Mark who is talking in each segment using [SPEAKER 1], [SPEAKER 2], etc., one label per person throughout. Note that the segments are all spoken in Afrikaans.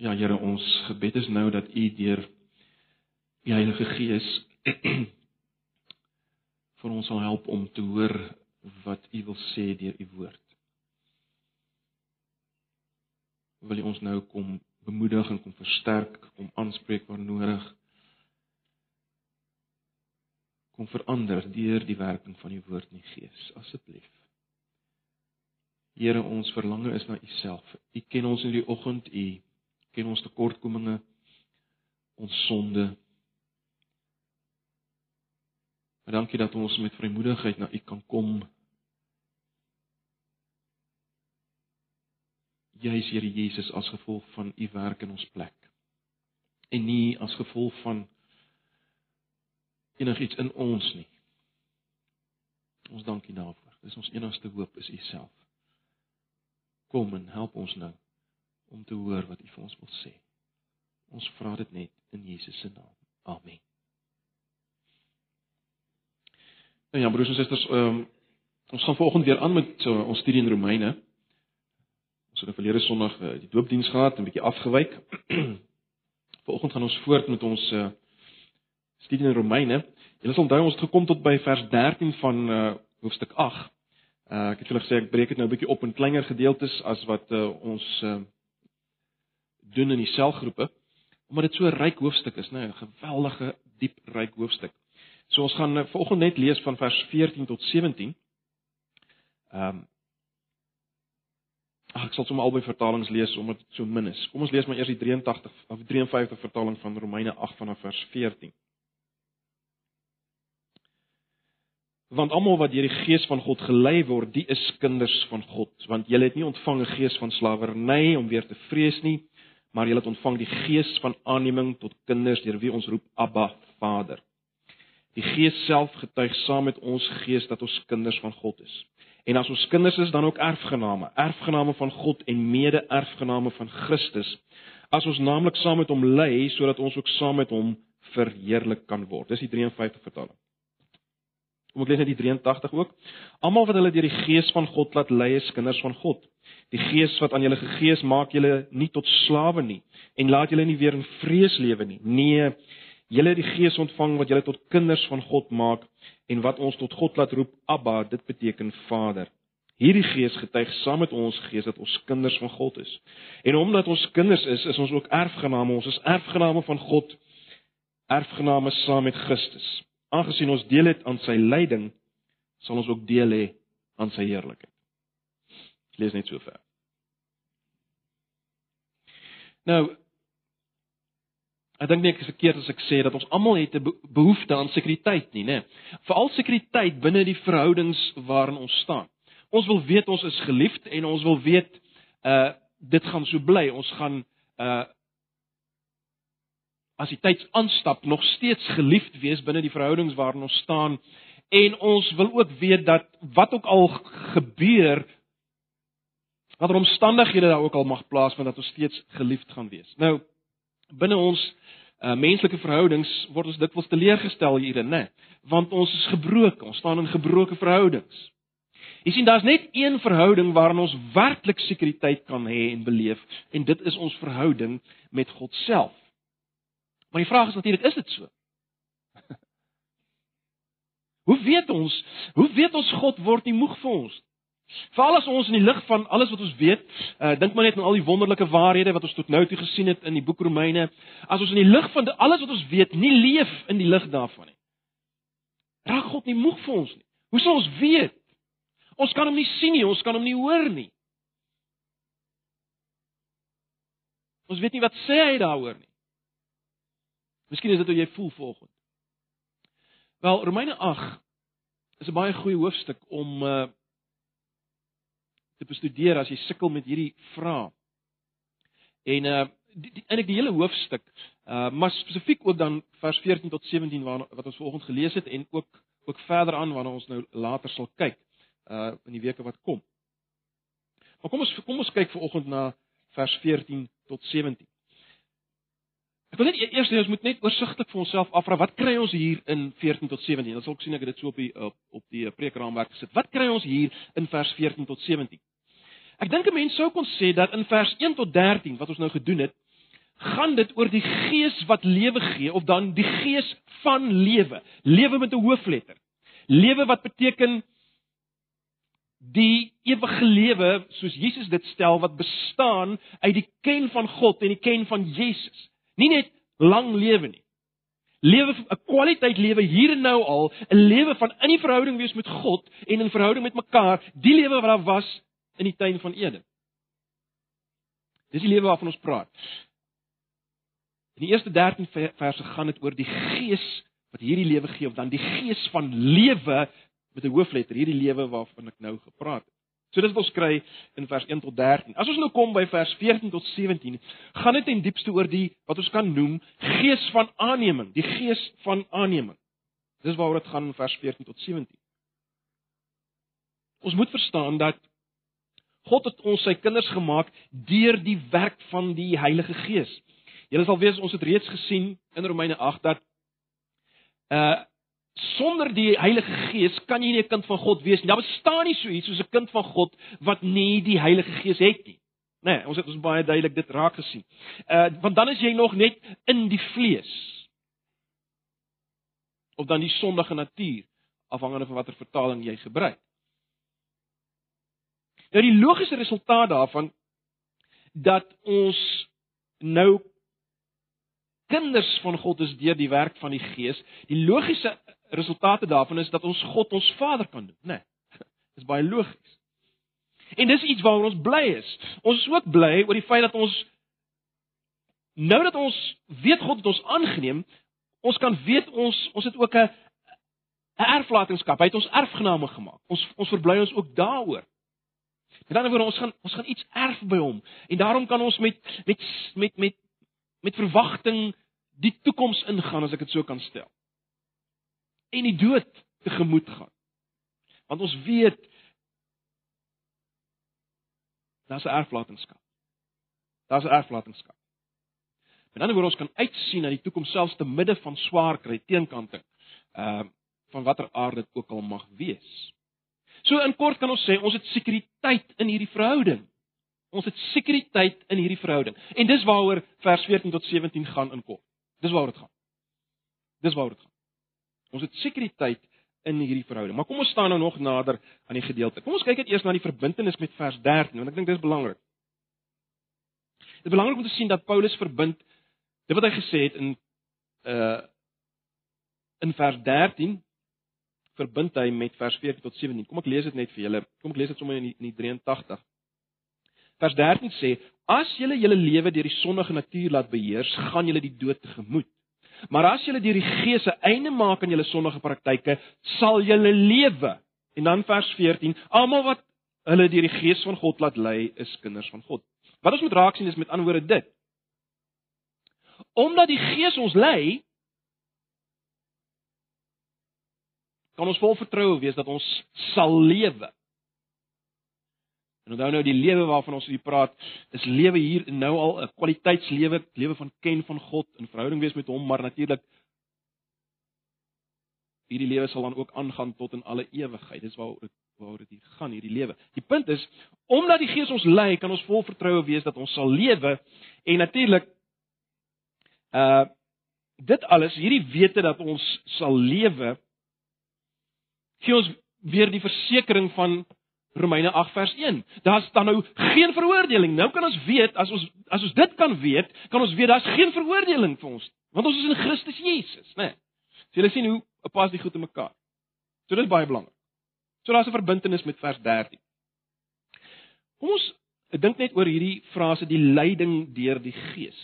[SPEAKER 1] Ja Here, ons gebed is nou dat U deur die Heilige Gees vir ons sal help om te hoor wat U wil sê deur U woord. Wil U ons nou kom bemoedig en kom versterk, kom aanspreek waar nodig. Kom verander deur die werking van U woord in die Gees, asseblief. Here, ons verlange is na U self. U ken ons in die oggend, U ken ons tekortkominge, ons sonde. Maar dankie dat ons met vrymoedigheid na U kan kom. Juis Here Jesus as gevolg van U werk in ons plek. En nie as gevolg van enigiets in ons nie. Ons dankie daarvoor. Dis ons enigste hoop is U self. Kom en help ons nou om te hoor wat U vir ons wil sê. Ons vra dit net in Jesus se naam. Amen. Nou ja, broers en susters, um, ons gaan volgende weer aan met uh, ons studie in Romeine. Ons het verlede Sondag uh, die doopdiens gehad 'n bietjie afgewyk. Vanoggend gaan ons voort met ons uh, studie in Romeine. Julle sal onthou ons het gekom tot by vers 13 van uh, hoofstuk 8. Uh, ek het julle gesê ek breek dit nou 'n bietjie op in kleiner gedeeltes as wat uh, ons uh, doen in die selgroepe omdat dit so 'n ryk hoofstuk is, né, 'n geweldige diep ryk hoofstuk. So ons gaan vanoggend net lees van vers 14 tot 17. Ehm um, Ag ek sal sommer albei vertalings lees omdat dit so min is. Kom ons lees maar eers die 83 of 53 vertaling van Romeine 8 vanaf vers 14. Want almal wat deur die Gees van God gelei word, die is kinders van God, want julle het nie ontvang 'n gees van slawerny om weer te vrees nie, maar jy het ontvang die gees van aanneming tot kinders deur wie ons roep Abba Vader. Die Gees self getuig saam met ons gees dat ons kinders van God is. En as ons kinders is, dan ook erfgename, erfgename van God en mede-erfgename van Christus. As ons naamlik saam met hom ly sodat ons ook saam met hom verheerlik kan word. Dis die 53 vertaling. Kom ek lees net die 83 ook. Almal wat hulle deur die Gees van God laat lei, is kinders van God. Die Gees wat aan julle gegee is, maak julle nie tot slawe nie en laat julle nie weer in vrees lewe nie. Nee, julle het die Gees ontvang wat julle tot kinders van God maak en wat ons tot God laat roep Abba, dit beteken Vader. Hierdie Gees getuig saam met ons Gees dat ons kinders van God is. En omdat ons kinders is, is ons ook erfgename. Ons is erfgename van God, erfgename saam met Christus. Aangesien ons deel het aan sy lyding, sal ons ook deel hê aan sy heerlikheid. Ek lees net so ver. Nou Ek dink nie ek is verkeerd as ek sê dat ons almal het 'n behoefte aan sekuriteit nie, né? Veral sekuriteit binne die verhoudings waarin ons staan. Ons wil weet ons is geliefd en ons wil weet uh dit gaan so bly. Ons gaan uh as die tyd aanstap nog steeds geliefd wees binne die verhoudings waarin ons staan en ons wil ook weet dat wat ook al gebeur watter omstandighede daar ook al mag plaasvind dat ons steeds geliefd gaan wees. Nou binne ons uh, menslike verhoudings word ons dikwels teleurgestel hierin, né? Want ons is gebroken, ons staan in gebroke verhoudings. Jy sien daar's net een verhouding waarin ons werklik sekuriteit kan hê en beleef en dit is ons verhouding met God self. Maar die vraag is natuurlik, is dit so? hoe weet ons? Hoe weet ons God word nie moeg vir ons? Veral as ons in die lig van alles wat ons weet, uh, dink maar net aan al die wonderlike waarhede wat ons tot nou toe gesien het in die boek Romeine, as ons in die lig van die, alles wat ons weet nie leef in die lig daarvan nie. Raak God nie moeg vir ons nie. Hoe sou ons weet? Ons kan hom nie sien nie, ons kan hom nie hoor nie. Ons weet nie wat sê hy daaroor nie. Miskien is dit hoe jy voel vanoggend. Wel, Romeine 8 is 'n baie goeie hoofstuk om uh te bestudeer as jy sukkel met hierdie vrae. En uh eintlik die hele hoofstuk, uh maar spesifiek ook dan vers 14 tot 17 waar wat ons vanoggend gelees het en ook ook verder aan waarna ons nou later sal kyk uh in die weke wat kom. Maar kom ons kom ons kyk vanoggend na vers 14 tot 17. Ek wil net e-, eers ons moet net oorsigtelik vir onsself afvra wat kry ons hier in 14 tot 17? Dan sal ek sien ek het dit so op die op, op die preekraamwerk gesit. Wat kry ons hier in vers 14 tot 17? Ek dink 'n mens sou kon sê dat in vers 1 tot 13 wat ons nou gedoen het, gaan dit oor die gees wat lewe gee of dan die gees van lewe. Lewe met 'n hoofletter. Lewe wat beteken die ewige lewe soos Jesus dit stel wat bestaan uit die ken van God en die ken van Jesus. Nie net lang lewe nie. Lewe 'n kwaliteit lewe hier en nou al, 'n lewe van in die verhouding wees met God en in verhouding met mekaar, die lewe wat daar was in die tuin van Eden. Dis die lewe waarvan ons praat. In die eerste 13 verse gaan dit oor die gees wat hierdie lewe gee of dan die gees van lewe met 'n hoofletter, hierdie lewe waarvan ek nou gepraat het. So dit wat ons kry in vers 1 tot 13. As ons nou kom by vers 14 tot 17, gaan dit in diepste oor die wat ons kan noem gees van aanneming, die gees van aanneming. Dis waaroor dit gaan in vers 14 tot 17. Ons moet verstaan dat God het ons sy kinders gemaak deur die werk van die Heilige Gees. Julle sal weet ons het reeds gesien in Romeine 8 dat uh sonder die Heilige Gees kan jy nie 'n kind van God wees nie. Daar bestaan nie so iets soos 'n kind van God wat nie die Heilige Gees het nie. Nee, ons het ons baie duidelik dit raak gesien. Uh want dan is jy nog net in die vlees. Of dan die sondige natuur, afhangende van watter vertaling jy gebruik. Nou die logiese resultaat daarvan dat ons nou kinders van God is deur die werk van die Gees. Die logiese resultate daarvan is dat ons God ons Vader kan noem, né? Nee, dis baie logies. En dis iets waaroor ons bly is. Ons is ook bly oor die feit dat ons nou dat ons weet God het ons aangeneem, ons kan weet ons ons het ook 'n 'n erflatingskap. Hy het ons erfgename gemaak. Ons ons verbly ons ook daaroor. Met ander woorde, ons gaan ons gaan iets erf by hom en daarom kan ons met met met met met verwagting die toekoms ingaan as ek dit so kan stel en die dood tegemoet gaan. Want ons weet daar's 'n erflatingskap. Daar's 'n erflatingskap. Met ander woorde ons kan uitsien na die toekoms selfs te midde van swaar kry teenkanting. Ehm uh, van watter aard dit ook al mag wees. So in kort kan ons sê ons het sekuriteit in hierdie verhouding. Ons het sekuriteit in hierdie verhouding. En dis waaroor vers 14 tot 17 gaan in kort. Dis waaroor dit gaan. Dis waaroor dit gaan. Ons het sekuriteit in hierdie verhouding. Maar kom ons staan nou nog nader aan die gedeelte. Kom ons kyk net eers na die verbintenis met vers 13 want ek dink dit is belangrik. Dit is belangrik om te sien dat Paulus verbind dit wat hy gesê het in uh in vers 13 verbind hy met vers 14 tot 17. Kom ek lees dit net vir julle. Kom ek lees dit sommer in die, in die 83. Vers 13 sê: As julle julle lewe deur die sondige natuur laat beheers, gaan julle die dood tegemoet. Maar as julle deur die Gees 'n einde maak aan julle sondige praktyke, sal julle lewe. En dan vers 14: Almal wat hulle deur die Gees van God laat lei, is kinders van God. Wat ons moet raak sien is met ander woorde dit. Omdat die Gees ons lei, kan ons vol vertroue wees dat ons sal lewe. En onthou nou die lewe waarvan ons hier praat, is lewe hier nou al 'n kwaliteitslewe, lewe van ken van God in verhouding wees met hom, maar natuurlik hierdie lewe sal dan ook aangaan tot in alle ewigheid. Dis waaroor dit waaroor dit gaan hierdie lewe. Die punt is, omdat die Gees ons lei, kan ons vol vertroue wees dat ons sal lewe en natuurlik uh dit alles, hierdie wete dat ons sal lewe, gee ons weer die versekering van Romeine 8 vers 1. Daar's dan nou geen veroordeling. Nou kan ons weet as ons as ons dit kan weet, kan ons weet daar's geen veroordeling vir ons, want ons is in Christus Jesus, né? Nee. So julle sien hoe pas die goed in mekaar. So dit is baie belangrik. So daar's 'n verbintenis met vers 13. Kom ons dink net oor hierdie frase die leiding deur die Gees.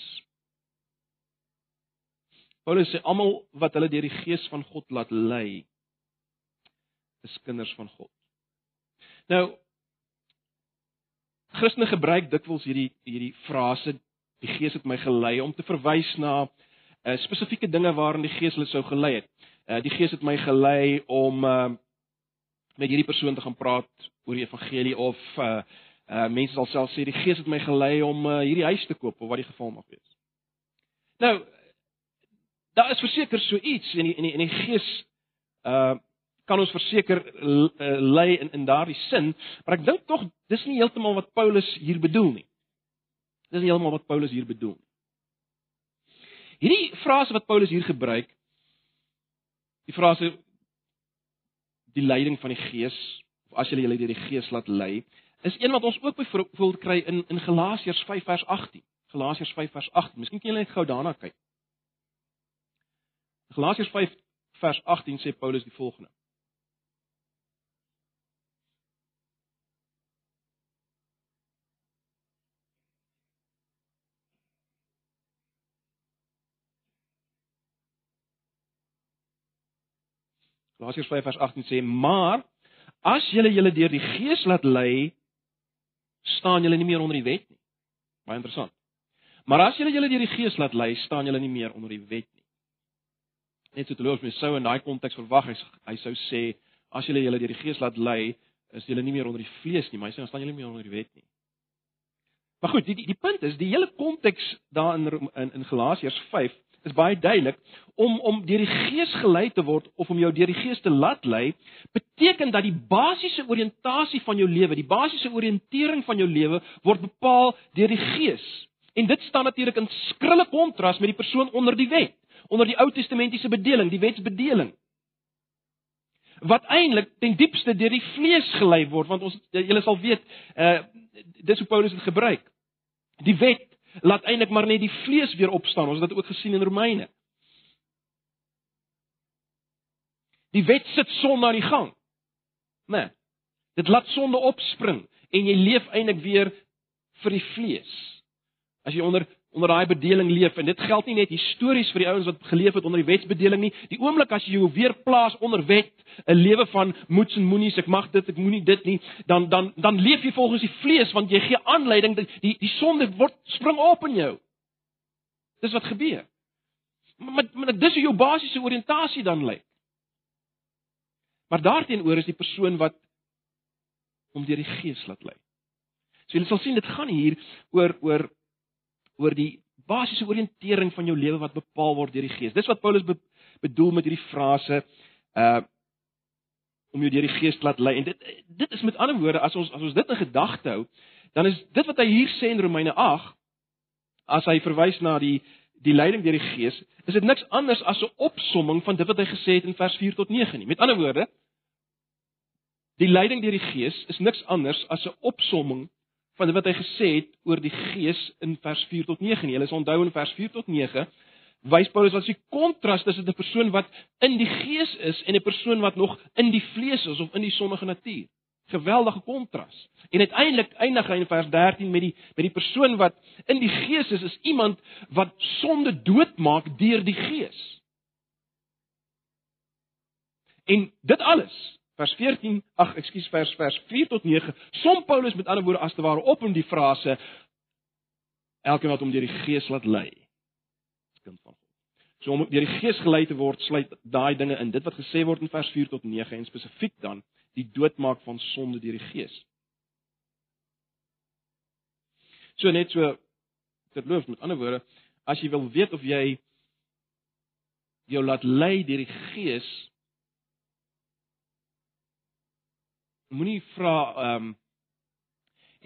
[SPEAKER 1] Paulus sê almal wat hulle deur die Gees van God laat lei, is kinders van God. Nou Christene gebruik dikwels hierdie hierdie frase die Gees het my gelei om te verwys na uh, spesifieke dinge waarin die Gees hulle sou gelei het. Uh, die Gees het my gelei om uh, met hierdie persoon te gaan praat oor die evangelie of uh, uh, mense sal self sê die Gees het my gelei om uh, hierdie huis te koop of wat die geval mag wees. Nou daar is verseker so iets in die, in die, in die Gees uh kan ons verseker eh, lei in in daardie sin, maar ek dink tog dis nie heeltemal wat Paulus hier bedoel nie. Dis nie heeltemal wat Paulus hier bedoel nie. Hierdie frase wat Paulus hier gebruik, die frase die leiding van die Gees of as jy julle deur die Gees laat lei, is een wat ons ook byvoorbeeld kry in in Galasiërs 5 vers 18. Galasiërs 5 vers 18. Miskien kan julle net gou daarna kyk. Galasiërs 5 vers 18 sê Paulus die volgende: Galasiërs 5 vers 18 sê: "Maar as julle julle deur die Gees laat lei, staan julle nie meer onder die wet nie." Baie interessant. Maar as julle julle deur die Gees laat lei, staan julle nie meer onder die wet nie. Net so te loop mens sou in daai konteks verwag hy, hy sou sê as julle julle deur die Gees laat lei, is julle nie meer onder die vlees nie, maar hy sê dan staan julle nie meer onder die wet nie. Maar goed, die die, die punt is, die hele konteks daar in in, in Galasiërs is baie duidelik om om deur die Gees gelei te word of om jou deur die Gees te laat lei, beteken dat die basiese oriëntasie van jou lewe, die basiese oriëntering van jou lewe word bepaal deur die Gees. En dit staan natuurlik in skrille kontras met die persoon onder die wet, onder die Ou Testamentiese bedeling, die wetsbedeling. Wat eintlik ten diepste deur die vlees gelei word, want ons julle sal weet, uh dis hoe Paulus dit gebruik. Die wet laat eintlik maar net die vlees weer opstaan. Ons het dit ook gesien in Romeine. Die wet sit sonde aan die gang. Né? Nee, dit laat sonde opspring en jy leef eintlik weer vir die vlees. As jy onder onder daai bedeling leef en dit geld nie net histories vir die ouens wat geleef het onder die wetsbedeling nie. Die oomblik as jy jou weer plaas onder wet, 'n lewe van moets en moenies, ek mag dit, ek moenie dit nie, dan dan dan leef jy volgens die vlees want jy gee aanleiding dat die die sonde word spring op in jou. Dis wat gebeur. Maar maar dis hoe jou basiese oriëntasie dan lyk. Maar daarteenoor is die persoon wat om deur die gees laat lei. So jy sal sien dit gaan hier oor oor oor die basiese oriëntering van jou lewe wat bepaal word deur die Gees. Dis wat Paulus be bedoel met hierdie frase uh om jou deur die Gees laat lei. En dit dit is met ander woorde as ons as ons dit in gedagte hou, dan is dit wat hy hier sê in Romeine 8 as hy verwys na die die leiding deur die Gees, is dit niks anders as 'n opsomming van dit wat hy gesê het in vers 4 tot 9 nie. Met ander woorde, die leiding deur die Gees is niks anders as 'n opsomming van wat hy gesê het oor die Gees in vers 4 tot 9. Julle is onthou in vers 4 tot 9 wys Paulus wat die kontras tussen 'n persoon wat in die Gees is en 'n persoon wat nog in die vlees is of in die sondige natuur. Geweldige kontras. En uiteindelik eindig hy in vers 13 met die met die persoon wat in die Gees is, is iemand wat sonde doodmaak deur die Gees. En dit alles vers 14, ag, ekskuus, vers vers 4 tot 9, som Paulus met ander woorde as te ware op in die frase elkeen wat hom deur die Gees laat lei. Kind van God. So om deur die Gees gelei te word, sluit daai dinge in. Dit wat gesê word in vers 4 tot 9 en spesifiek dan die doodmaak van sonde deur die Gees. So net so terloops met ander woorde, as jy wil weet of jy jou laat lei deur die Gees, moenie vra ehm um,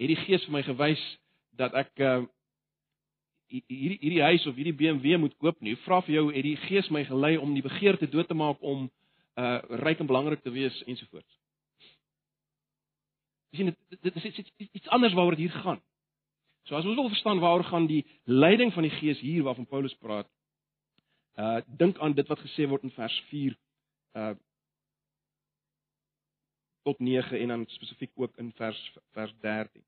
[SPEAKER 1] het die gees vir my gewys dat ek ehm uh, hierdie hierdie huis of hierdie BMW moet koop nie. Vra vir jou het die gees my gelei om die begeerte dood te maak om uh ryk en belangrik te wees ensovoorts. Sien dit dit is iets, anders waaroor dit hier gaan. So as ons wil verstaan waaroor gaan die leiding van die gees hier waarvan Paulus praat. Uh dink aan dit wat gesê word in vers 4 uh tot 9 en dan spesifiek ook in vers vers 13.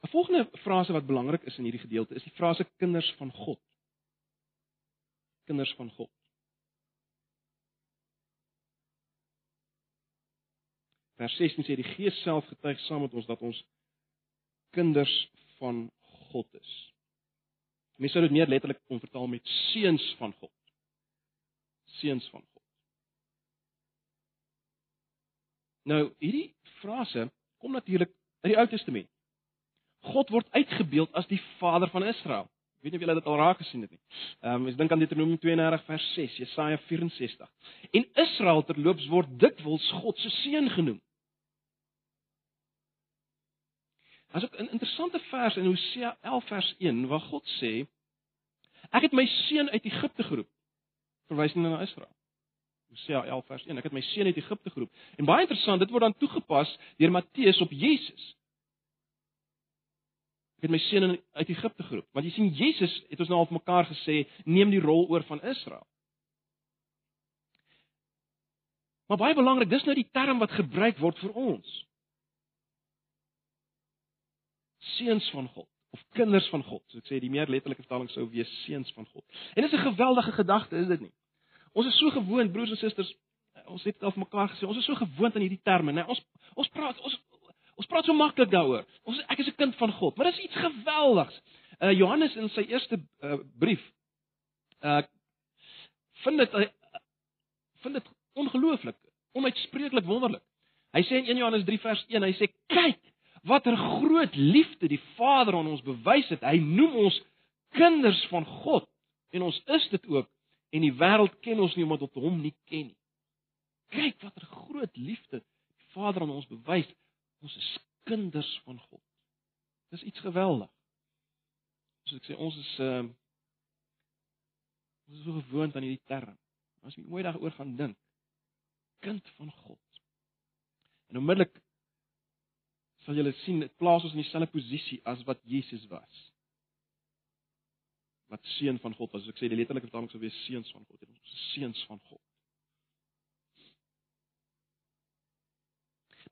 [SPEAKER 1] Die volgende frase wat belangrik is in hierdie gedeelte is die frase kinders van God. Kinders van God. Vers 16 sê die Gees self getuig saam met ons dat ons kinders van God is. Mense sou dit meer letterlik kon vertaal met seuns van God seuns van God. Nou, hierdie frase kom natuurlik uit die Ou Testament. God word uitgebeeld as die Vader van Israel. Ek weet nie of julle dit al raak gesien het nie. Ehm um, ek dink aan Deuteronomium 32 vers 6, Jesaja 64. En Israel terloops word dikwels God se seun genoem. As ook 'n interessante vers in Hosea 11 vers 1 waar God sê ek het my seun uit Egipte geroep. Verwys nie na Israel. Hosea 11 vers 1 ek het my seun uit Egipte geroep. En baie interessant, dit word dan toegepas deur Matteus op Jesus. Ek het my seun uit Egipte geroep. Want jy sien Jesus het ons nou al mekaar gesê neem die rol oor van Israel. Maar baie belangrik, dis nou die term wat gebruik word vir ons. Seuns van God of kinders van God. So ek sê die meer letterlike vertaling sou wees seuns van God. En dis 'n geweldige gedagte, is dit nie? Ons is so gewoond, broers en susters, ons het al mekaar gesê, ons is so gewoond aan hierdie terme, né? Ons ons praat ons ons praat so maklik daaroor. Ons ek is 'n kind van God, maar dis iets geweldigs. Uh Johannes in sy eerste uh, brief uh vind dit uh, vind dit ongelooflik, onuitspreeklik wonderlik. Hy sê in 1 Johannes 3 vers 1, hy sê kyk watter groot liefde die Vader aan ons bewys het. Hy noem ons kinders van God en ons is dit ook en die wêreld ken ons nie omdat dit hom nie ken nie. Kyk watter groot liefde die Vader aan ons bewys. Ons is kinders van God. Dis iets geweldig. So ek sê ons is ehm uh, ons is so gewoond aan hierdie term. As jy mooi daaroor gaan dink, kind van God. En onmiddellik sal julle sien dit plaas ons in dieselfde posisie as wat Jesus was. Wat seun van God was. As ek sê die letterlike vertaling sou wees seuns van God. Ons is seuns van God.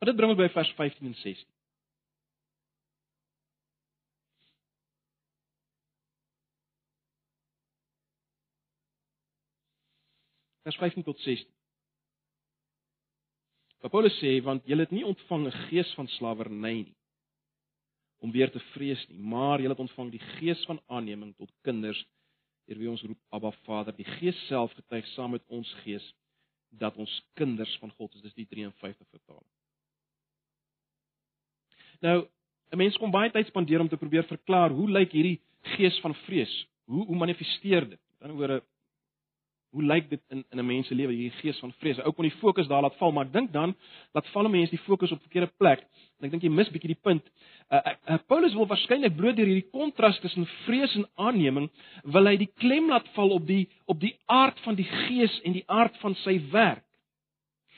[SPEAKER 1] Maar dit bring ons by vers 15 en 16. Vers 15 tot 16. Wat Paulus sê, want julle het nie ontvang 'n gees van slawerny nie om weer te vrees nie, maar julle het ontvang die gees van aanneming tot kinders, deur wie ons roep Abba Vader. Die Gees self getuig saam met ons gees dat ons kinders van God is. Dis die 53 vertaling. Nou, 'n mens kom baie tyd spandeer om te probeer verklaar hoe lyk hierdie gees van vrees? Hoe hoe manifesteer dit? Met ander woorde, hoe lyk dit in in 'n mens se lewe hierdie gees van vrees? Ou kon die fokus daar laat val, maar ek dink dan laat val 'n mens die fokus op verkeerde plek. En ek dink jy mis bietjie die punt. Uh, uh, Paulus wil waarskynlik bloot deur hierdie kontras tussen vrees en aanneming wil hy die klem laat val op die op die aard van die gees en die aard van sy werk.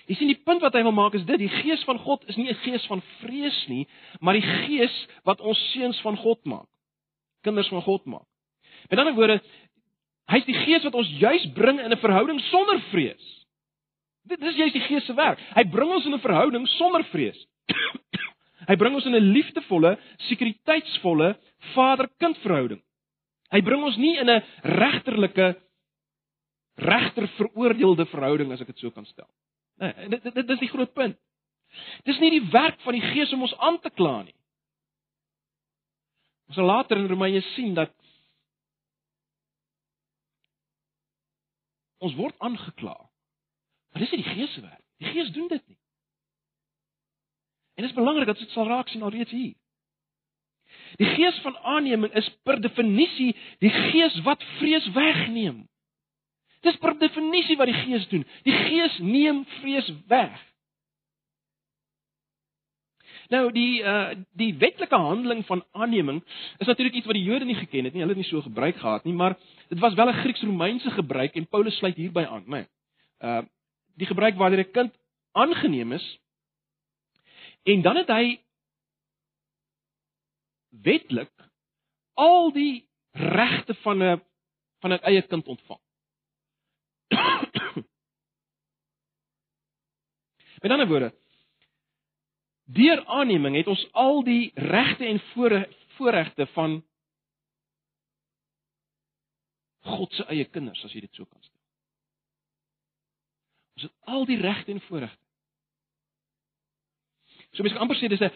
[SPEAKER 1] Jy sien die punt wat hy wil maak is dit, die gees van God is nie 'n gees van vrees nie, maar die gees wat ons seuns van God maak. Kinders van God maak. Met ander woorde, Hy's die gees wat ons juis bring in 'n verhouding sonder vrees. Dit is juis die gees se werk. Hy bring ons in 'n verhouding sonder vrees. hy bring ons in 'n liefdevolle, sekuriteitsvolle vader-kind verhouding. Hy bring ons nie in 'n regterlike regter veroordeelde verhouding as ek dit so kan stel. Nee, dit, dit dit is die groot punt. Dis nie die werk van die gees om ons aan te kla nie. Ons sal later in Romeine sien dat Ons word aangekla. Maar dis nie die Gees se werk. Die Gees doen dit nie. En dit is belangrik dat dit sal raak sien alreeds hier. Die Gees van aanneming is per definisie die Gees wat vrees wegneem. Dis per definisie wat die Gees doen. Die Gees neem vrees weg. Nou die uh die wetlike handeling van aanneming is natuurlik iets wat die Jode nie geken het nie. Hulle het nie so gebruik gehad nie, maar dit was wel 'n Grieks-Romeinse gebruik en Paulus sluit hierby aan, né? Uh die gebruik wanneer 'n kind aangeneem is en dan het hy wetlik al die regte van 'n van 'n eie kind ontvang. Met ander woorde, Deur aanneming het ons al die regte en voorregte van God se eie kinders, as jy dit so kan stel. Ons het al die regte en voorregte. So mens kan amper sê dis 'n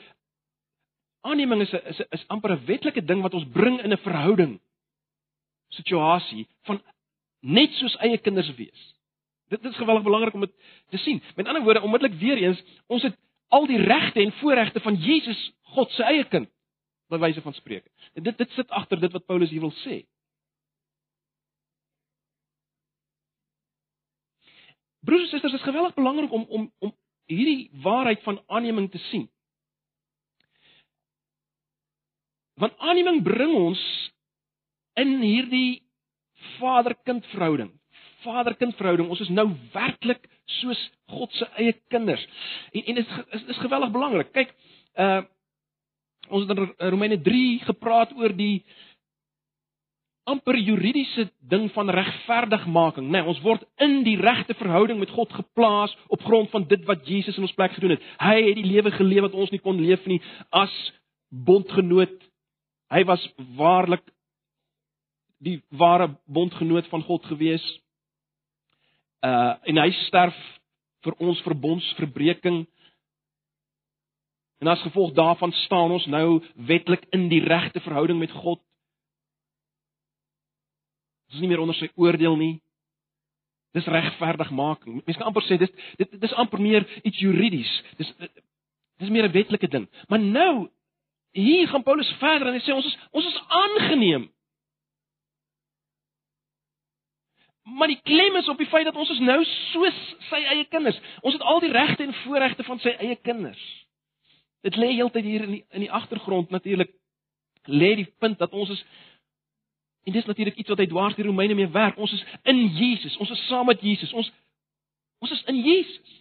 [SPEAKER 1] aanneming is 'n is is amper 'n wetlike ding wat ons bring in 'n verhouding situasie van net soos eie kinders wees. Dit is geweldig belangrik om dit te sien. Met ander woorde, onmiddellik weer eens, ons het al die regte en voorregte van Jesus, God se eie kind, by wyse van spreuke. En dit dit sit agter dit wat Paulus hier wil sê. Broers en susters, dit is geweldig belangrik om om om hierdie waarheid van aanneming te sien. Want aanneming bring ons in hierdie vader-kind verhouding. Vader-kind verhouding. Ons is nou werklik soos God se eie kinders. En en dit is, is geweldig belangrik. Kyk, uh ons het in Romeine 3 gepraat oor die amper juridiese ding van regverdigmaking, nê? Nee, ons word in die regte verhouding met God geplaas op grond van dit wat Jesus in ons plek gedoen het. Hy het die lewe geleef wat ons nie kon leef nie as bondgenoot. Hy was waarlik die ware bondgenoot van God gewees. Uh en hy sterf vir ons verbondsverbreeking. En as gevolg daarvan staan ons nou wettelik in die regte verhouding met God. Dit is nie meer onder sy oordeel nie. Dis regverdigmaking. Mense kan amper sê dis dit dis amper meer iets juridies. Dis dis meer 'n wetlike ding. Maar nou hier gaan Paulus verder en hy sê ons is ons is aangeneem. Maar die klem is op die feit dat ons is nou soos sy eie kinders. Ons het al die regte en voorregte van sy eie kinders. Dit lê heeltyd hier in die in die agtergrond natuurlik lê die punt dat ons is En dis natuurlik iets wat hy dwars die Romeine mee werk. Ons is in Jesus. Ons is saam met Jesus. Ons ons is in Jesus.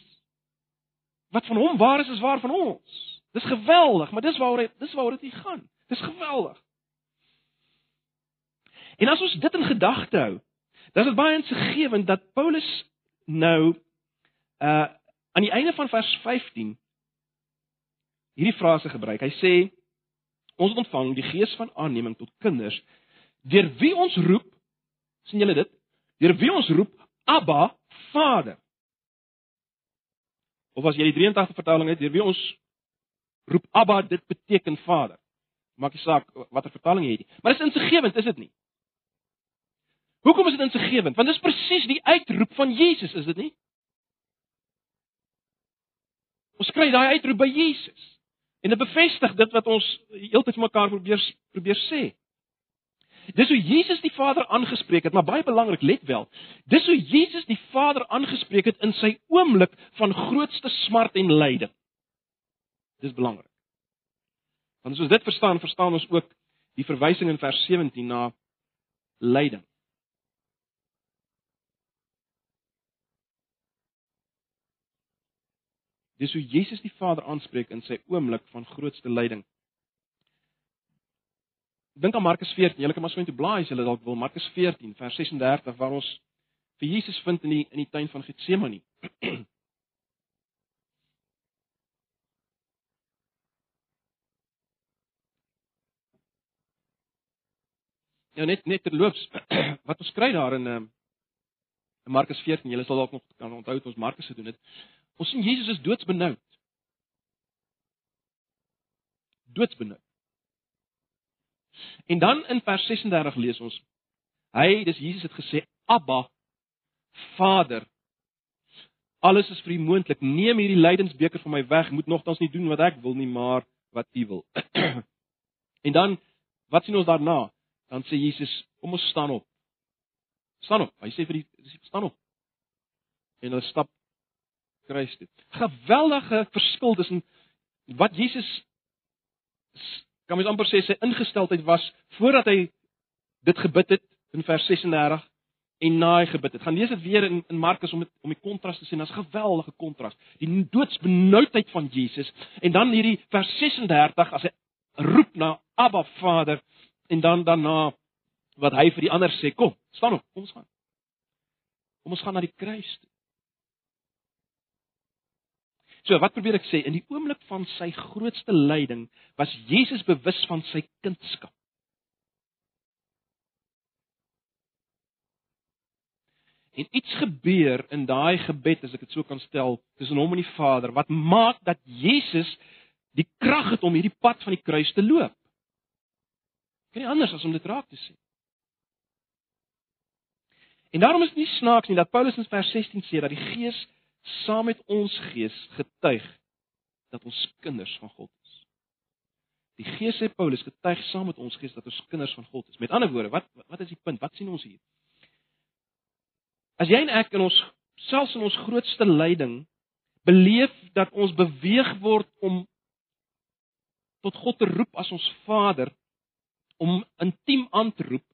[SPEAKER 1] Wat van hom waar is, is waar van ons. Dis geweldig, maar dis waaroor dit dis waaroor dit gaan. Dis geweldig. En as ons dit in gedagte hou, dan is dit baie insiggewend dat Paulus nou uh aan die einde van vers 15 hierdie frase gebruik. Hy sê ons ontvang die gees van aanneming tot kinders deur wie ons roep, sien julle dit? Deur wie ons roep Abba, Vader. Of as jy die 83 vertaling het, deur wie ons roep Abba, dit beteken Vader. Maak nie saak watter vertaling jy het nie, maar dit is insiggewend, is dit nie? Hoekom is dit insiggewend? Want dit is presies die uitroep van Jesus, is dit nie? Ons kry daai uitroep by Jesus. En dit bevestig dit wat ons heeltyd vir mekaar probeer probeer sê. Dis hoe Jesus die Vader aangespreek het, maar baie belangrik, let wel. Dis hoe Jesus die Vader aangespreek het in sy oomblik van grootste smart en lyding. Dis belangrik. Want as ons dit verstaan, verstaan ons ook die verwysing in vers 17 na lyding. Dis hoe Jesus die Vader aanspreek in sy oomblik van grootste lyding dink aan Markus 14. Julle kan maar so intoe blaai as julle dalk wil. Markus 14 vers 36 waar ons vir Jesus vind in die in die tuin van Getsemane. Ja net net terloops wat ons kry daar in ehm, Markus 14. Julle sal dalk nog kan onthou het ons Markus gedoen het. Ons sien Jesus is doodsbenoud. Doodsbenoud. En dan in vers 36 lees ons hy, dis Jesus het gesê Abba Vader Alles is vir U moontlik. Neem hierdie lydensbeker van my weg. Moet nogtans nie doen wat ek wil nie, maar wat U wil. en dan wat sien ons daarna? Dan sê Jesus, kom ons staan op. Staan op. Hy sê vir die disipels staan op. En hulle stap kruis toe. Geweldige verskil tussen wat Jesus kan mens amper sê sy ingesteldheid was voordat hy dit gebid het in vers 36 en na hy gebid het. Gaan lees dit weer in in Markus om het, om die kontras te sien. Daar's 'n geweldige kontras. Die doodsbenoudheid van Jesus en dan hierdie vers 36 as hy roep na Abba Vader en dan daarna wat hy vir die ander sê, kom, staan op, kom ons gaan. Kom ons gaan na die kruis toe. So wat probeer ek sê? In die oomblik van sy grootste lyding was Jesus bewus van sy kindskap. En iets gebeur in daai gebed as ek dit so kan stel tussen hom en die Vader wat maak dat Jesus die krag het om hierdie pad van die kruis te loop. Kan nie anders as om dit raak te sien. En daarom is dit nie snaaks nie dat Paulus in vers 16 sê dat die Gees saam met ons gees getuig dat ons kinders van God is. Die Gees sê Paulus getuig saam met ons gees dat ons kinders van God is. Met ander woorde, wat wat is die punt? Wat sien ons hier? As jy en ek in ons selfs in ons grootste lyding beleef dat ons beweeg word om tot God te roep as ons Vader, om intiem aan te roep.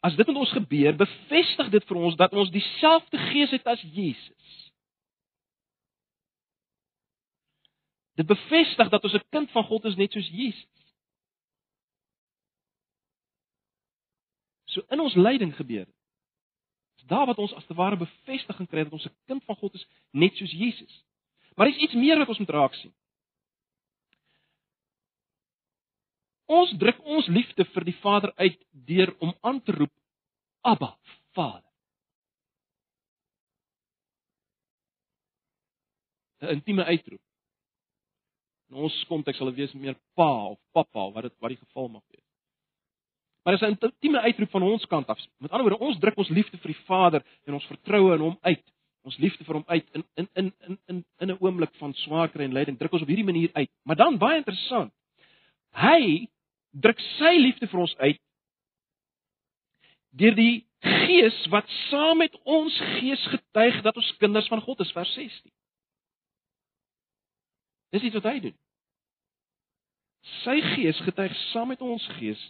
[SPEAKER 1] As dit met ons gebeur, bevestig dit vir ons dat ons dieselfde gees het as Jesus. Dit bevestig dat ons 'n kind van God is net soos Jesus. So in ons lyding gebeur dit. Dis daar wat ons as te ware bevestiging kry dat ons 'n kind van God is net soos Jesus. Maar dis iets meer wat ons moet raak sien. Ons druk ons liefde vir die Vader uit deur om aan te roep Abba, Vader. 'n Intieme uitroep. In ons konteks sal dit wees meer pa of pappa of wat dit wat die geval mag wees. Maar dis 'n intieme uitroep van ons kant af. Met ander woorde, ons druk ons liefde vir die Vader en ons vertroue in hom uit. Ons liefde vir hom uit in in in in in in 'n oomblik van swaar kry en lyding druk ons op hierdie manier uit. Maar dan baie interessant. Hy druk sy liefde vir ons uit deur die Gees wat saam met ons gees getuig dat ons kinders van God is vers 16. Dis iets wat hy doen. Sy gees getuig saam met ons gees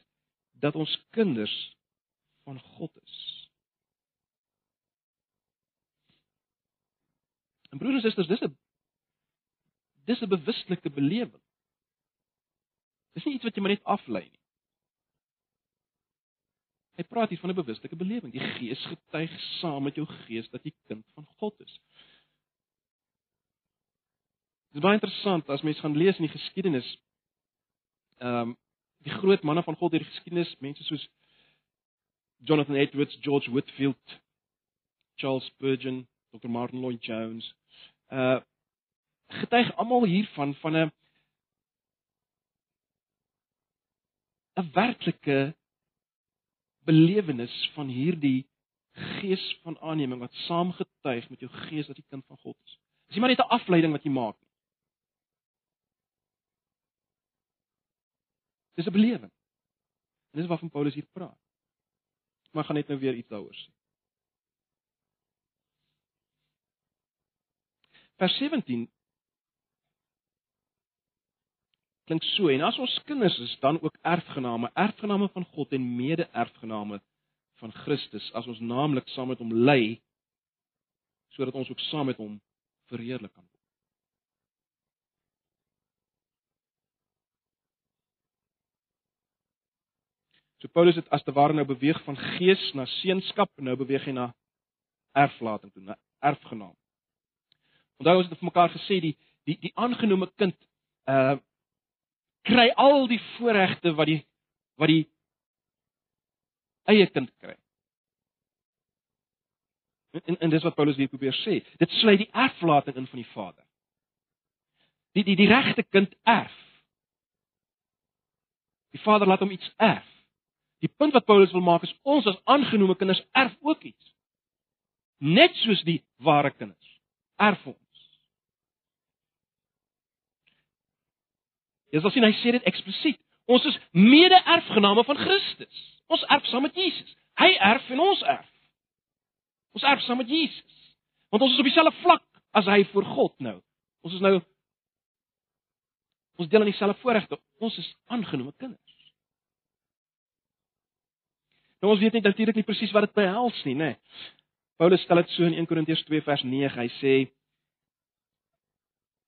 [SPEAKER 1] dat ons kinders van God is. En broers en susters, dis 'n dis 'n bewuslike belewing. Dis nie iets wat jy maar net aflei nie. Hy praat hier van 'n bewuslike belewing. Die Gees getuig saam met jou gees dat jy kind van God is. Dit is baie interessant as mens gaan lees in die geskiedenis. Ehm um, die groot manne van God deur die geskiedenis, mense soos Jonathan Edwards, George Whitefield, Charles Spurgeon, Dr. Martin Lloyd Jones, uh getuig almal hiervan van 'n 'n werklike belewenis van hierdie gees van aanneming wat saamgetuig met jou gees dat jy kind van God is. Dis nie maar net 'n afleiding wat jy maak nie. Dis 'n belewing. En dis waarvan Paulus hier praat. Maar gaan net nou weer iets daaroor sê. Vers 17 klink so en as ons kinders is dan ook erfgename, erfgename van God en mede-erfgename van Christus as ons naamlik saam met hom ly sodat ons ook saam met hom verheerlik kan word. So Paulus het as te ware nou beweeg van gees na seenskap en nou beweeg hy na erflating toe, na erfgenaam. Onthou ons het vir mekaar gesê die die die aangenome kind uh kry al die voorregte wat die wat die eie kind kry. En en dis wat Paulus hier probeer sê. Dit sluit die erflating in van die Vader. Die die die regte kind erf. Die Vader laat hom iets erf. Die punt wat Paulus wil maak is ons as aangenome kinders erf ook iets. Net soos die ware kinders erf ons. Jy sal sien hy sê dit eksplisiet. Ons is mede-erfgename van Christus. Ons erf saam met Jesus. Hy erf en ons erf. Ons erf saam met Jesus. Want ons is op dieselfde vlak as hy voor God nou. Ons is nou ons deel aan dieselfde voorregte. Ons is aangenome kinders. Nou ons weet net natuurlik nie presies wat dit behels nie, nê. Paulus stel dit so in 1 Korintiërs 2 vers 9. Hy sê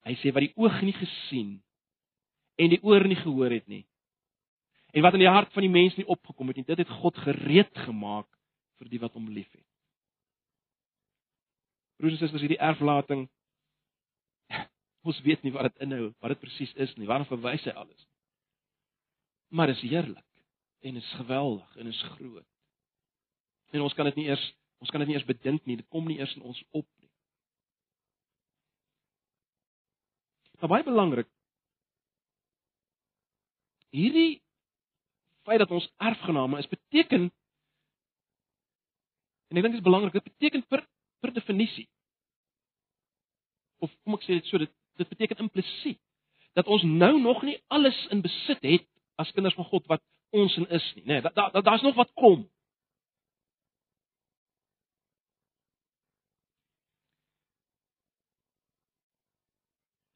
[SPEAKER 1] hy sê wat die oog nie gesien en die oor nie gehoor het nie. En wat in die hart van die mens nie opgekom het nie, dit het God gereed gemaak vir die wat hom liefhet. Broers en susters, hierdie erflating ons weet nie wat dit inhou, wat dit presies is nie, waarna verwys hy alles. Maar is heerlik en is geweldig en is groot. En ons kan dit nie eers ons kan dit nie eers bedink nie, dit kom nie eers in ons op nie. Maar baie belangrik hierdie feit dat ons erfgename is beteken en ek dink dit is belangrik dit beteken per per definisie of kom ek sê dit so dit dit beteken implisiet dat ons nou nog nie alles in besit het as kinders van God wat ons in is nie nê nee, daar daar's da, nog wat kom.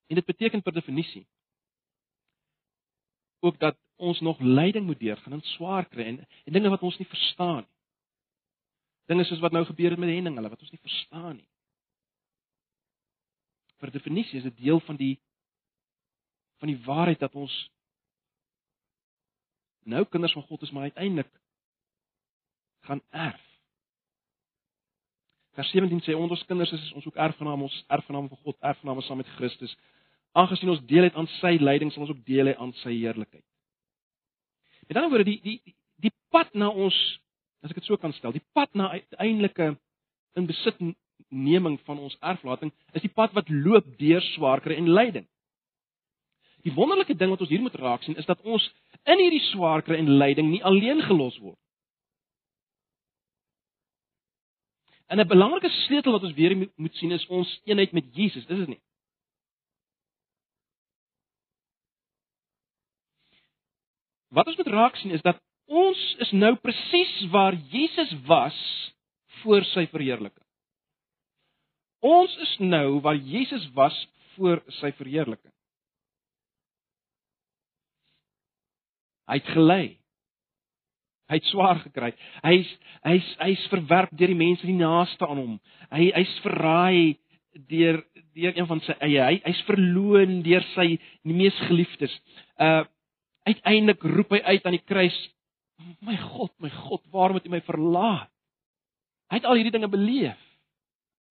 [SPEAKER 1] En dit beteken per definisie ook dat ons nog lyding moet deurgaan en swaar kry en, en dinge wat ons nie verstaan nie. Dinge soos wat nou gebeur het met Henning, hulle wat ons nie verstaan nie. Per definisie is dit deel van die van die waarheid dat ons nou kinders van God is, maar uiteindelik gaan erf. Vers 17 sê ons kinders is ons ook erfgename, ons erfgename van God, erfgename saam met Christus. Aangesien ons deel het aan sy lyding, sal ons ook deel hê aan sy heerlikheid. Met ander woorde, die die die pad na ons, as ek dit so kan stel, die pad na uiteindelike inbesitneming van ons erflating is die pad wat loop deur swaar kry en lyding. Die wonderlike ding wat ons hier moet raak sien is dat ons in hierdie swaar kry en lyding nie alleen gelos word En 'n belangrike sleutel wat ons weer moet sien is ons eenheid met Jesus, is dit nie? Wat ons moet raak sien is dat ons is nou presies waar Jesus was voor sy verheerliking. Ons is nou waar Jesus was voor sy verheerliking. Hy het gelei. Hy het swaar gekry. Hy's hy's hy's verwerp deur die mense die naaste aan hom. Hy hy's verraai deur deur een van sy eie. Hy hy's verloon deur sy mees geliefdes. Uh uiteindelik roep hy uit aan die kruis: "My God, my God, waarom het U my verlaat?" Hy het al hierdie dinge beleef.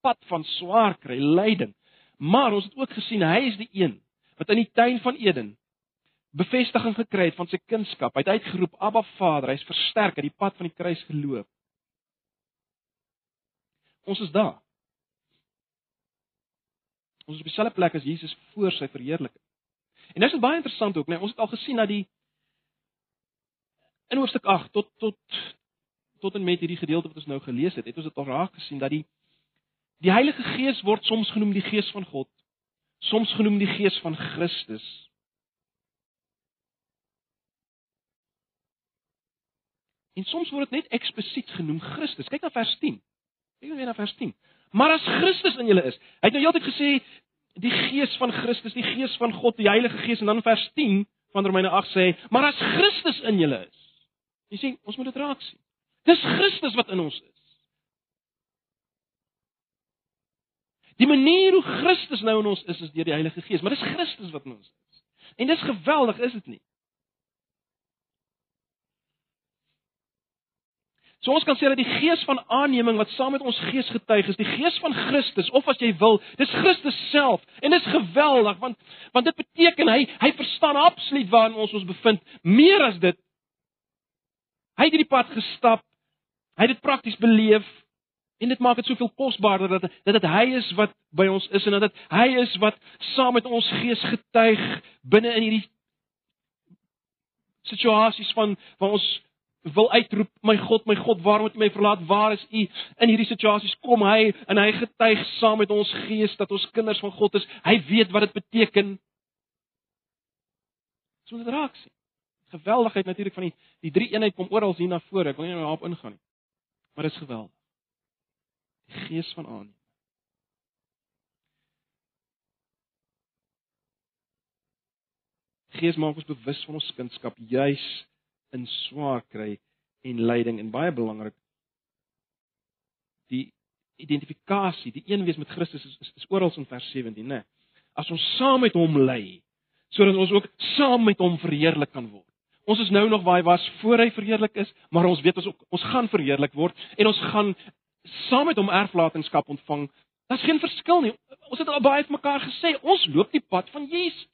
[SPEAKER 1] Pad van swaar kry, lyding. Maar ons het ook gesien hy is die een wat in die tuin van Eden bevestiging gekry het van sy kunskap. Hy het uitgeroep Abba Vader, hy's versterk uit die pad van die kruis geloop. Ons is daar. Ons is op dieselfde plek as Jesus voor sy verheerliking. En dit is baie interessant ook, né? Nee, ons het al gesien dat die in hoofstuk 8 tot tot tot en met hierdie gedeelte wat ons nou gelees het, het ons dit al raak gesien dat die die Heilige Gees word soms genoem die Gees van God, soms genoem die Gees van Christus. En soms word dit net eksplisiet genoem Christus. Kyk na vers 10. Kyk net na vers 10. Maar as Christus in julle is. Hy het nou heeltyd gesê die Gees van Christus, die Gees van God, die Heilige Gees en dan vers 10 van Romeine 8 sê, maar as Christus in julle is. Jy sien, ons moet dit raak sien. Dis Christus wat in ons is. Die manier hoe Christus nou in ons is is deur die Heilige Gees, maar dis Christus wat in ons is. En dis geweldig, is dit nie? So ons kan sê dat die gees van aanneming wat saam met ons gees getuig is, die gees van Christus of as jy wil, dis Christus self en dit is geweldig want want dit beteken hy hy verstaan absoluut waar ons ons bevind meer as dit. Hy het hierdie pad gestap. Hy het dit prakties beleef en dit maak dit soveel kosbaarder dat dat dit hy is wat by ons is en dat dit hy is wat saam met ons gees getuig binne in hierdie situasies van waar ons wil uitroep, my God, my God, waarom het U my verlaat? Waar is U? In hierdie situasies kom hy en hy getuig saam met ons gees dat ons kinders van God is. Hy weet wat dit beteken. So dit raak sien. Geweldigheid natuurlik van die die drie eenheid kom oral hier na vore. Ek wil nie nou daarop ingaan nie. Maar dit is geweldig. Die gees van aan. Gees maak ons bewus van ons kindskap juis in swaar kry en lyding en baie belangrik die identifikasie, die een wees met Christus is is, is oral in vers 17, né? As ons saam met hom ly, sodat ons ook saam met hom verheerlik kan word. Ons is nou nog waar hy was voor hy verheerlik is, maar ons weet ons ook ons gaan verheerlik word en ons gaan saam met hom erflatingskap ontvang. Daar's geen verskil nie. Ons het al baie vir mekaar gesê, ons loop die pad van Jesus.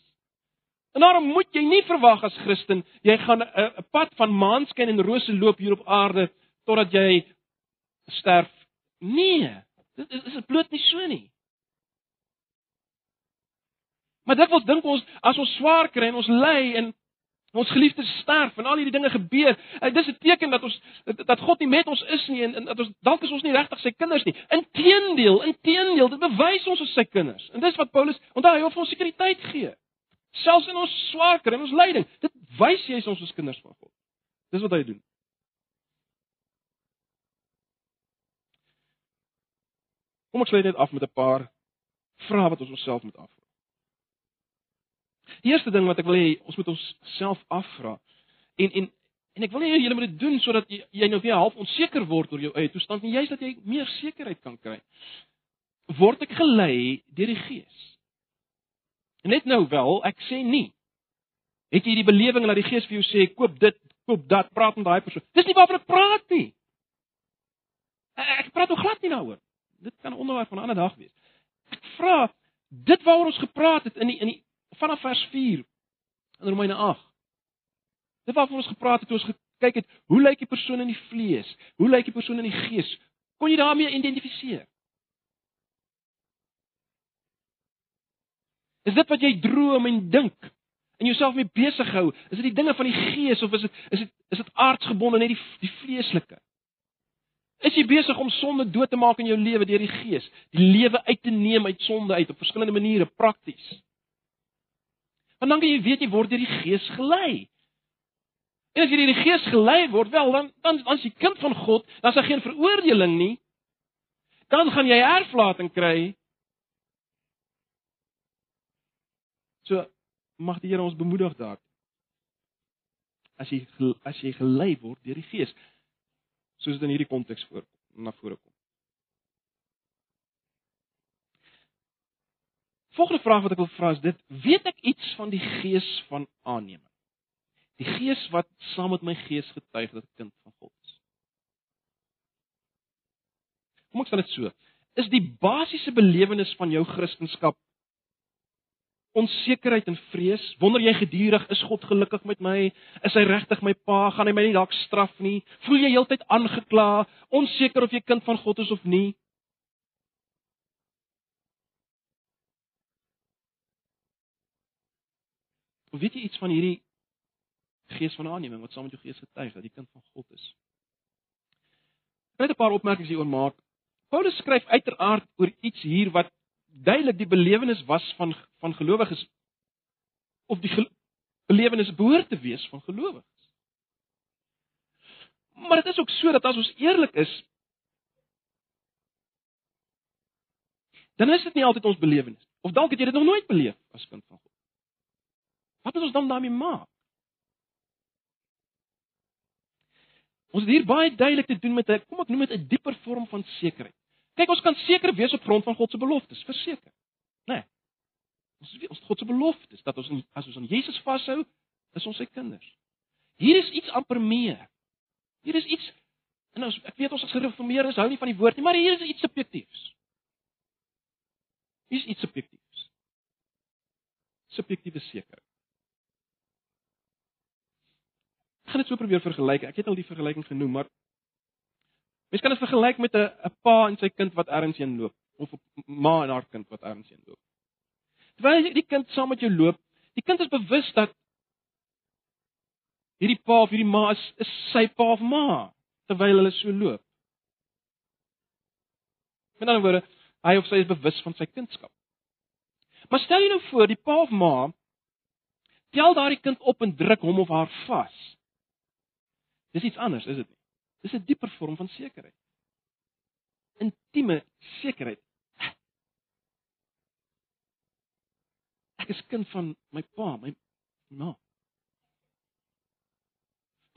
[SPEAKER 1] En daarom moet jy nie verwag as Christen jy gaan 'n pad van maanskyn en rose loop hier op aarde totdat jy sterf. Nee, dit is dit bloot nie so nie. Maar dit wat dink ons as ons swaar kry en ons ly en ons geliefdes sterf en al hierdie dinge gebeur, eh, dis 'n teken dat ons dat God nie met ons is nie en, en dat ons dalk is ons nie regtig sy kinders nie. Inteendeel, inteendeel, dit bewys ons as sy kinders. En dis wat Paulus, onthou hy wil vir ons sekuriteit gee. Selfs in ons swaar kry en ons lyding, dit wys jy is ons as kinders van God. Dis wat hy doen. Kom ek sluit net af met 'n paar vrae wat ons onsself moet afvra. Die eerste ding wat ek wil hê ons moet onsself afvra, En en en ek wil nie julle moet dit doen sodat jy, jy nou weer half onseker word oor jou eie toestand nie, juist dat jy meer sekerheid kan kry. Word ek gelei deur die Gees? Net nou wel, ek sê nie. Het jy die belewing dat die Gees vir jou sê koop dit, koop dat, praat met daai persoon. Dis nie waarvan ek praat nie. Ek praat ook glad nie daaroor. Dit kan 'n onderwerp van 'n ander dag wees. Ek vra dit waaroor ons gepraat het in die in die vanaf vers 4 in Romeine 8. Dit waarvan ons gepraat het toe ons gekyk het, hoe lyk die persoon in die vlees? Hoe lyk die persoon in die gees? Kon jy daarmee identifiseer? Is dit wat jy droom en dink en jouself mee besig hou? Is dit die dinge van die gees of is dit is dit is dit aardsgebonde net die die vleeslike? Is jy besig om sonde dood te maak in jou lewe deur die gees? Die lewe uit te neem uit sonde uit op verskillende maniere prakties. Want dan kan jy weet jy word deur die gees gelei. En as jy deur die gees gelei word, wel dan dan as jy kind van God, dan is daar geen veroordeling nie. Dan gaan jy erflating kry So mag die Here ons bemoedig daar. As jy as jy gelei word deur die Gees, soos dit in hierdie konteks voor na vore kom. Volgende vraag wat ek wil vra is dit: weet ek iets van die Gees van aanneming? Die Gees wat saam met my gees getuig dat ek kind van God is. Kom ek sê dit so: Is die basiese belewenis van jou Christendom onsekerheid en vrees. Wonder jy gedurig is God gelukkig met my? Is hy regtig my pa? Gaan hy my nie dalk straf nie? Voel jy heeltyd aangekla, onseker of jy kind van God is of nie? Of weet jy iets van hierdie gees van aanneming wat saam met jou gees getuig dat jy kind van God is? Ek het 'n paar opmerkings hieroor maak. Paulus skryf uiteraard oor iets hier wat duidelik die belewenis was van van gelowiges of die belewenis behoort te wees van gelowiges. Maar dit is ook so dat as ons eerlik is, dan is dit nie altyd ons belewenis. Of dalk het jy dit nog nooit beleef as kind van God. Wat moet ons dan daarmee maak? Ons het hier baie duidelik te doen met 'n kom ek noem dit 'n dieper vorm van sekerheid. Kyk, ons kan seker wees op grond van God se beloftes, verseker. Né? Nee. Ons weet ons God se beloftes dat ons as ons aan Jesus vashou, is ons sy kinders. Hier is iets amper meer. Hier is iets en ons ek weet ons as gereformeerdes hou nie van die woord nie, maar hier is iets subjektiefs. Hier is iets subjektiefs. Subjektiewe sekerheid. Ek gaan dit so probeer vergelyk. Ek het al die vergelyking genoem, maar Mens kan dit vergelyk met 'n pa en sy kind wat ergens heen loop of 'n ma en haar kind wat ergens heen loop. Terwyl die kind saam met jou loop, die kind is bewus dat hierdie pa of hierdie ma is, is sy pa of ma terwyl hulle so loop. Met ander woorde, hy of sy is bewus van sy kindskap. Maar stel jy nou voor die pa of ma tel daardie kind op en druk hom of haar vas. Dis iets anders, is dit nie? Dis 'n dieper vorm van sekerheid. Intieme sekerheid. Ek is kind van my pa, my ma.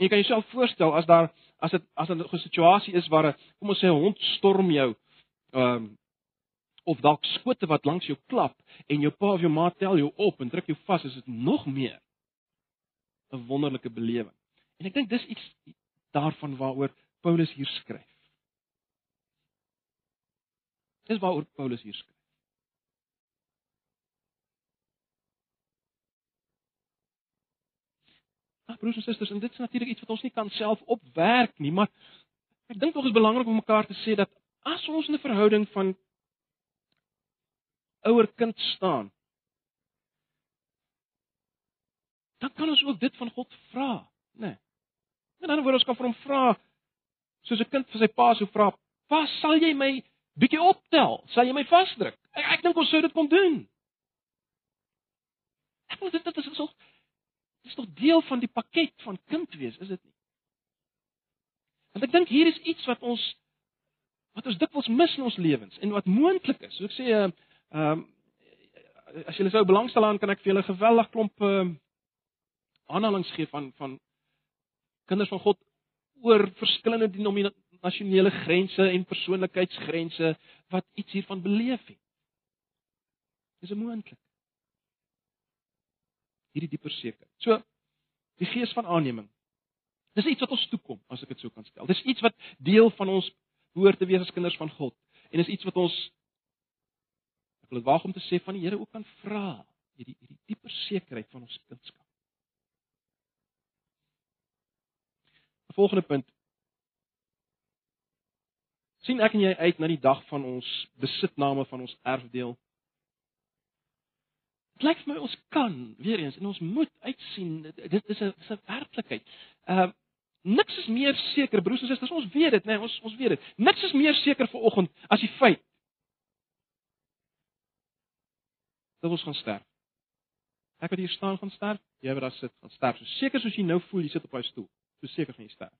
[SPEAKER 1] Jy kan jouself voorstel as daar as dit as 'n situasie is waar 'n kom ons sê 'n hond storm jou ehm um, of dalk skote wat langs jou klap en jou pa of jou ma tel jou op en druk jou vas, is dit nog meer 'n wonderlike belewing. En ek dink dis iets daarvan waaroor Paulus hier skryf. Dis waaroor Paulus hier skryf. Ag broers en susters, en dit is natuurlik iets wat ons nie kan self opwerk nie, maar ek dink tog is belangrik om mekaar te sê dat as ons in 'n verhouding van ouer-kind staan, dan kan ons ook dit van God vra, né? Nee. In ander woorde, ons kan vir hom vra soos 'n kind vir sy pa sou vra, "Pa, sal jy my bietjie optel? Sal jy my vasdruk?" Ek, ek dink ons sou dit kon doen. Ek wil dit dit is so dit is nog deel van die pakket van kind wees, is dit nie? Want ek dink hier is iets wat ons wat ons dikwels mis in ons lewens en wat moontlik is. So ek sê ehm uh, uh, as julle sou belangstel aan kan ek vir julle geweldig klomp ehm uh, aanhalings gee van van Kinders van God oor verskillende denominasionele grense en persoonlikheidsgrense wat iets hiervan beleef het. Dis moontlik. Hierdie dieper seker. So die gees van aanneming. Dis iets wat ons toekom, as ek dit so kan stel. Dis iets wat deel van ons behoort te wees as kinders van God. En is iets wat ons ek wil dit waag om te sê van die Here ook kan vra, hierdie hierdie dieper sekerheid van ons kindskap. Volgende punt. sien ek en jy uit na die dag van ons besitname van ons erfdeel? Dit lyk vir my ons kan weer eens en ons moet uitsien dit is 'n dis 'n werklikheid. Ehm uh, niks is meer seker broers en susters ons weet dit nê nee, ons ons weet dit. Niks is meer seker vir oggend as die feit dat ons gaan sterf. Ek wat hier staan gaan sterf, jy wat daar sit gaan sterf. So seker soos jy nou voel jy sit op daai stoel so seker van jy sterf.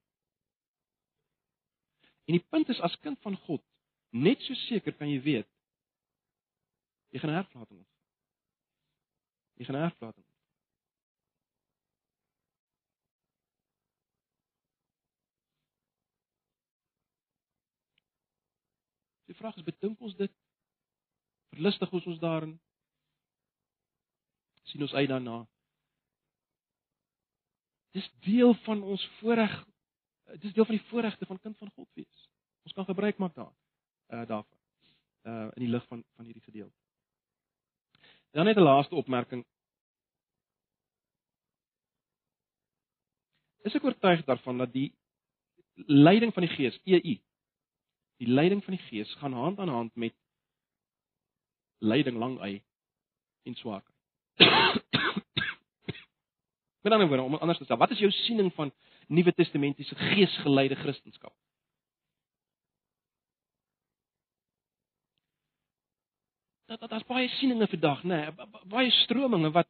[SPEAKER 1] En die punt is as kind van God, net so seker kan jy weet jy gaan erflating hê. Jy gaan erflating hê. Die vraag is bedink ons dit? Verlustig ons ons daarin? sien ons uit daarna? Dis deel van ons voorreg. Dis deel van die voorregte van kind van God wees. Ons kan gebruik maak daar uh daarvan. Uh in die lig van van hierdie gedeelte. Dan net 'n laaste opmerking. Is ek oortuig daarvan dat die leiding van die Gees, EU, die leiding van die Gees gaan hand aan hand met leiding lang uit en swak. Met ander woorde, om anders te sê, wat is jou siening van Nuwe Testamentiese geesgeleide Christendom? Dat dat daar's baie sieninge vandag, nê, nee, baie strominge wat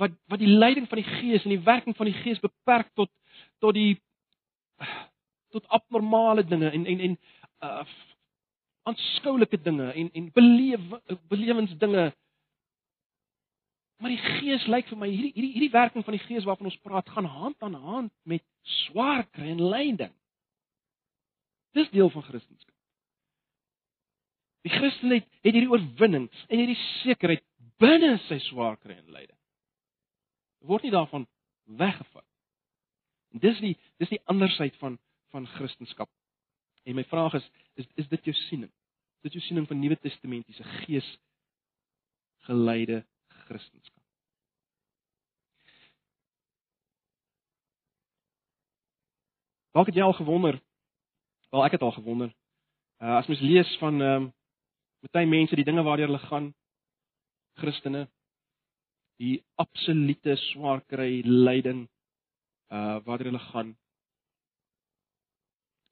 [SPEAKER 1] wat wat die leiding van die Gees en die werking van die Gees beperk tot tot die tot abnormale dinge en en en uh aanskoulike dinge en en beleef belewensdinge Maar die Gees lyk vir my hierdie hierdie hierdie werking van die Gees waarvan ons praat gaan hand aan hand met swaar kry en lyding. Dis deel van Christendom. Die Christen het, het hierdie oorwinning en hierdie sekerheid binne sy swaar kry en lyding. Word nie daarvan weggevat. En dis die dis die ander syde van van Christendom. En my vraag is is is dit jou siening? Is dit jou siening van Nuwe Testamentiese Gees geleide Christendom. Dalk het jy al gewonder. Wel ek het al gewonder. Uh as mens lees van ehm um, baie mense die dinge waardeur hulle gaan Christene die absolute swaar kry lyding uh waardeur hulle gaan.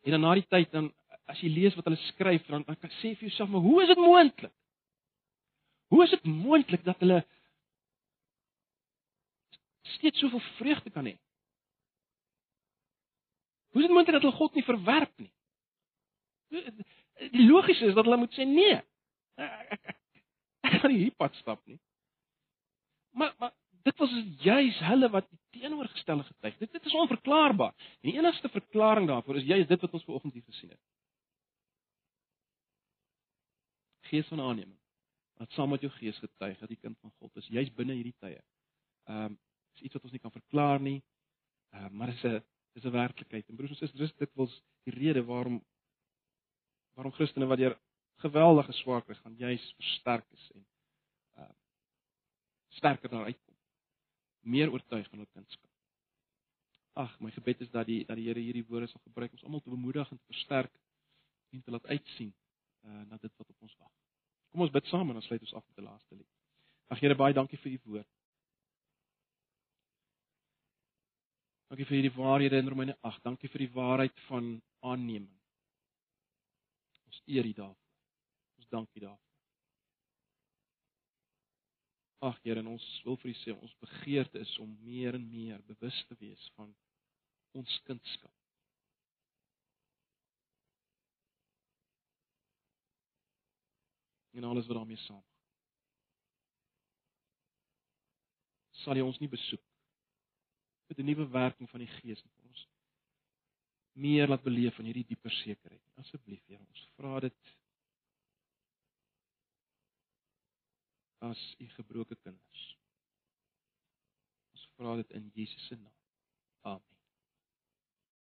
[SPEAKER 1] En dan na die tyd dan as jy lees wat hulle skryf dan dan sê vir jouself maar hoe is dit moontlik? Hoe is dit moontlik dat hulle steeds soveel vreugde kan hê. Hoe is dit moontlik dat hulle God nie verwerp nie? Die logiese is dat hulle moet sê nee. Ek kan nie hier pad stap nie. Maar maar dit was juis hulle wat teenoorgestelde getuig. Dit dit is onverklaarbaar. Die enigste verklaring daarvoor is juis dit wat ons vanoggend hier gesien het. Gees van aanneming. Wat saam met jou gees getuig dat die kind van God is, juis binne hierdie tye. Ehm um, is iets wat ons nie kan verklaar nie. Uh, maar dit is 'n dis 'n werklikheid. En broers en susters, dis dit wels die rede waarom waarom Christene wat deur geweldige swaarkry gaan juis versterk is en uh sterker daar uitkom. Meer oortuig van hul kindskap. Ag, my gebed is dat die dat die Here hierdie woorde sal gebruik om ons almal te bemoedig en te versterk en te laat uitsien uh na dit wat op ons wag. Kom ons bid saam en dan sluit ons af met die laaste lied. Ag Here, baie dankie vir u woord. Dankie vir hierdie waarhede in Romeine 8. Dankie vir die waarheid van aanneming. Ons eer U daarvoor. Ons dank U daarvoor. Ag Here, ons wil vir U sê ons begeerte is om meer en meer bewus te wees van ons kindskap. En alles wat daarmee saam. Sal jy ons nie besoek met 'n nuwe werking van die Gees in ons meer laat beleef van hierdie dieper sekerheid. Asseblief, Here, ons vra dit as u gebroke kinders. Ons vra dit in Jesus se naam. Amen.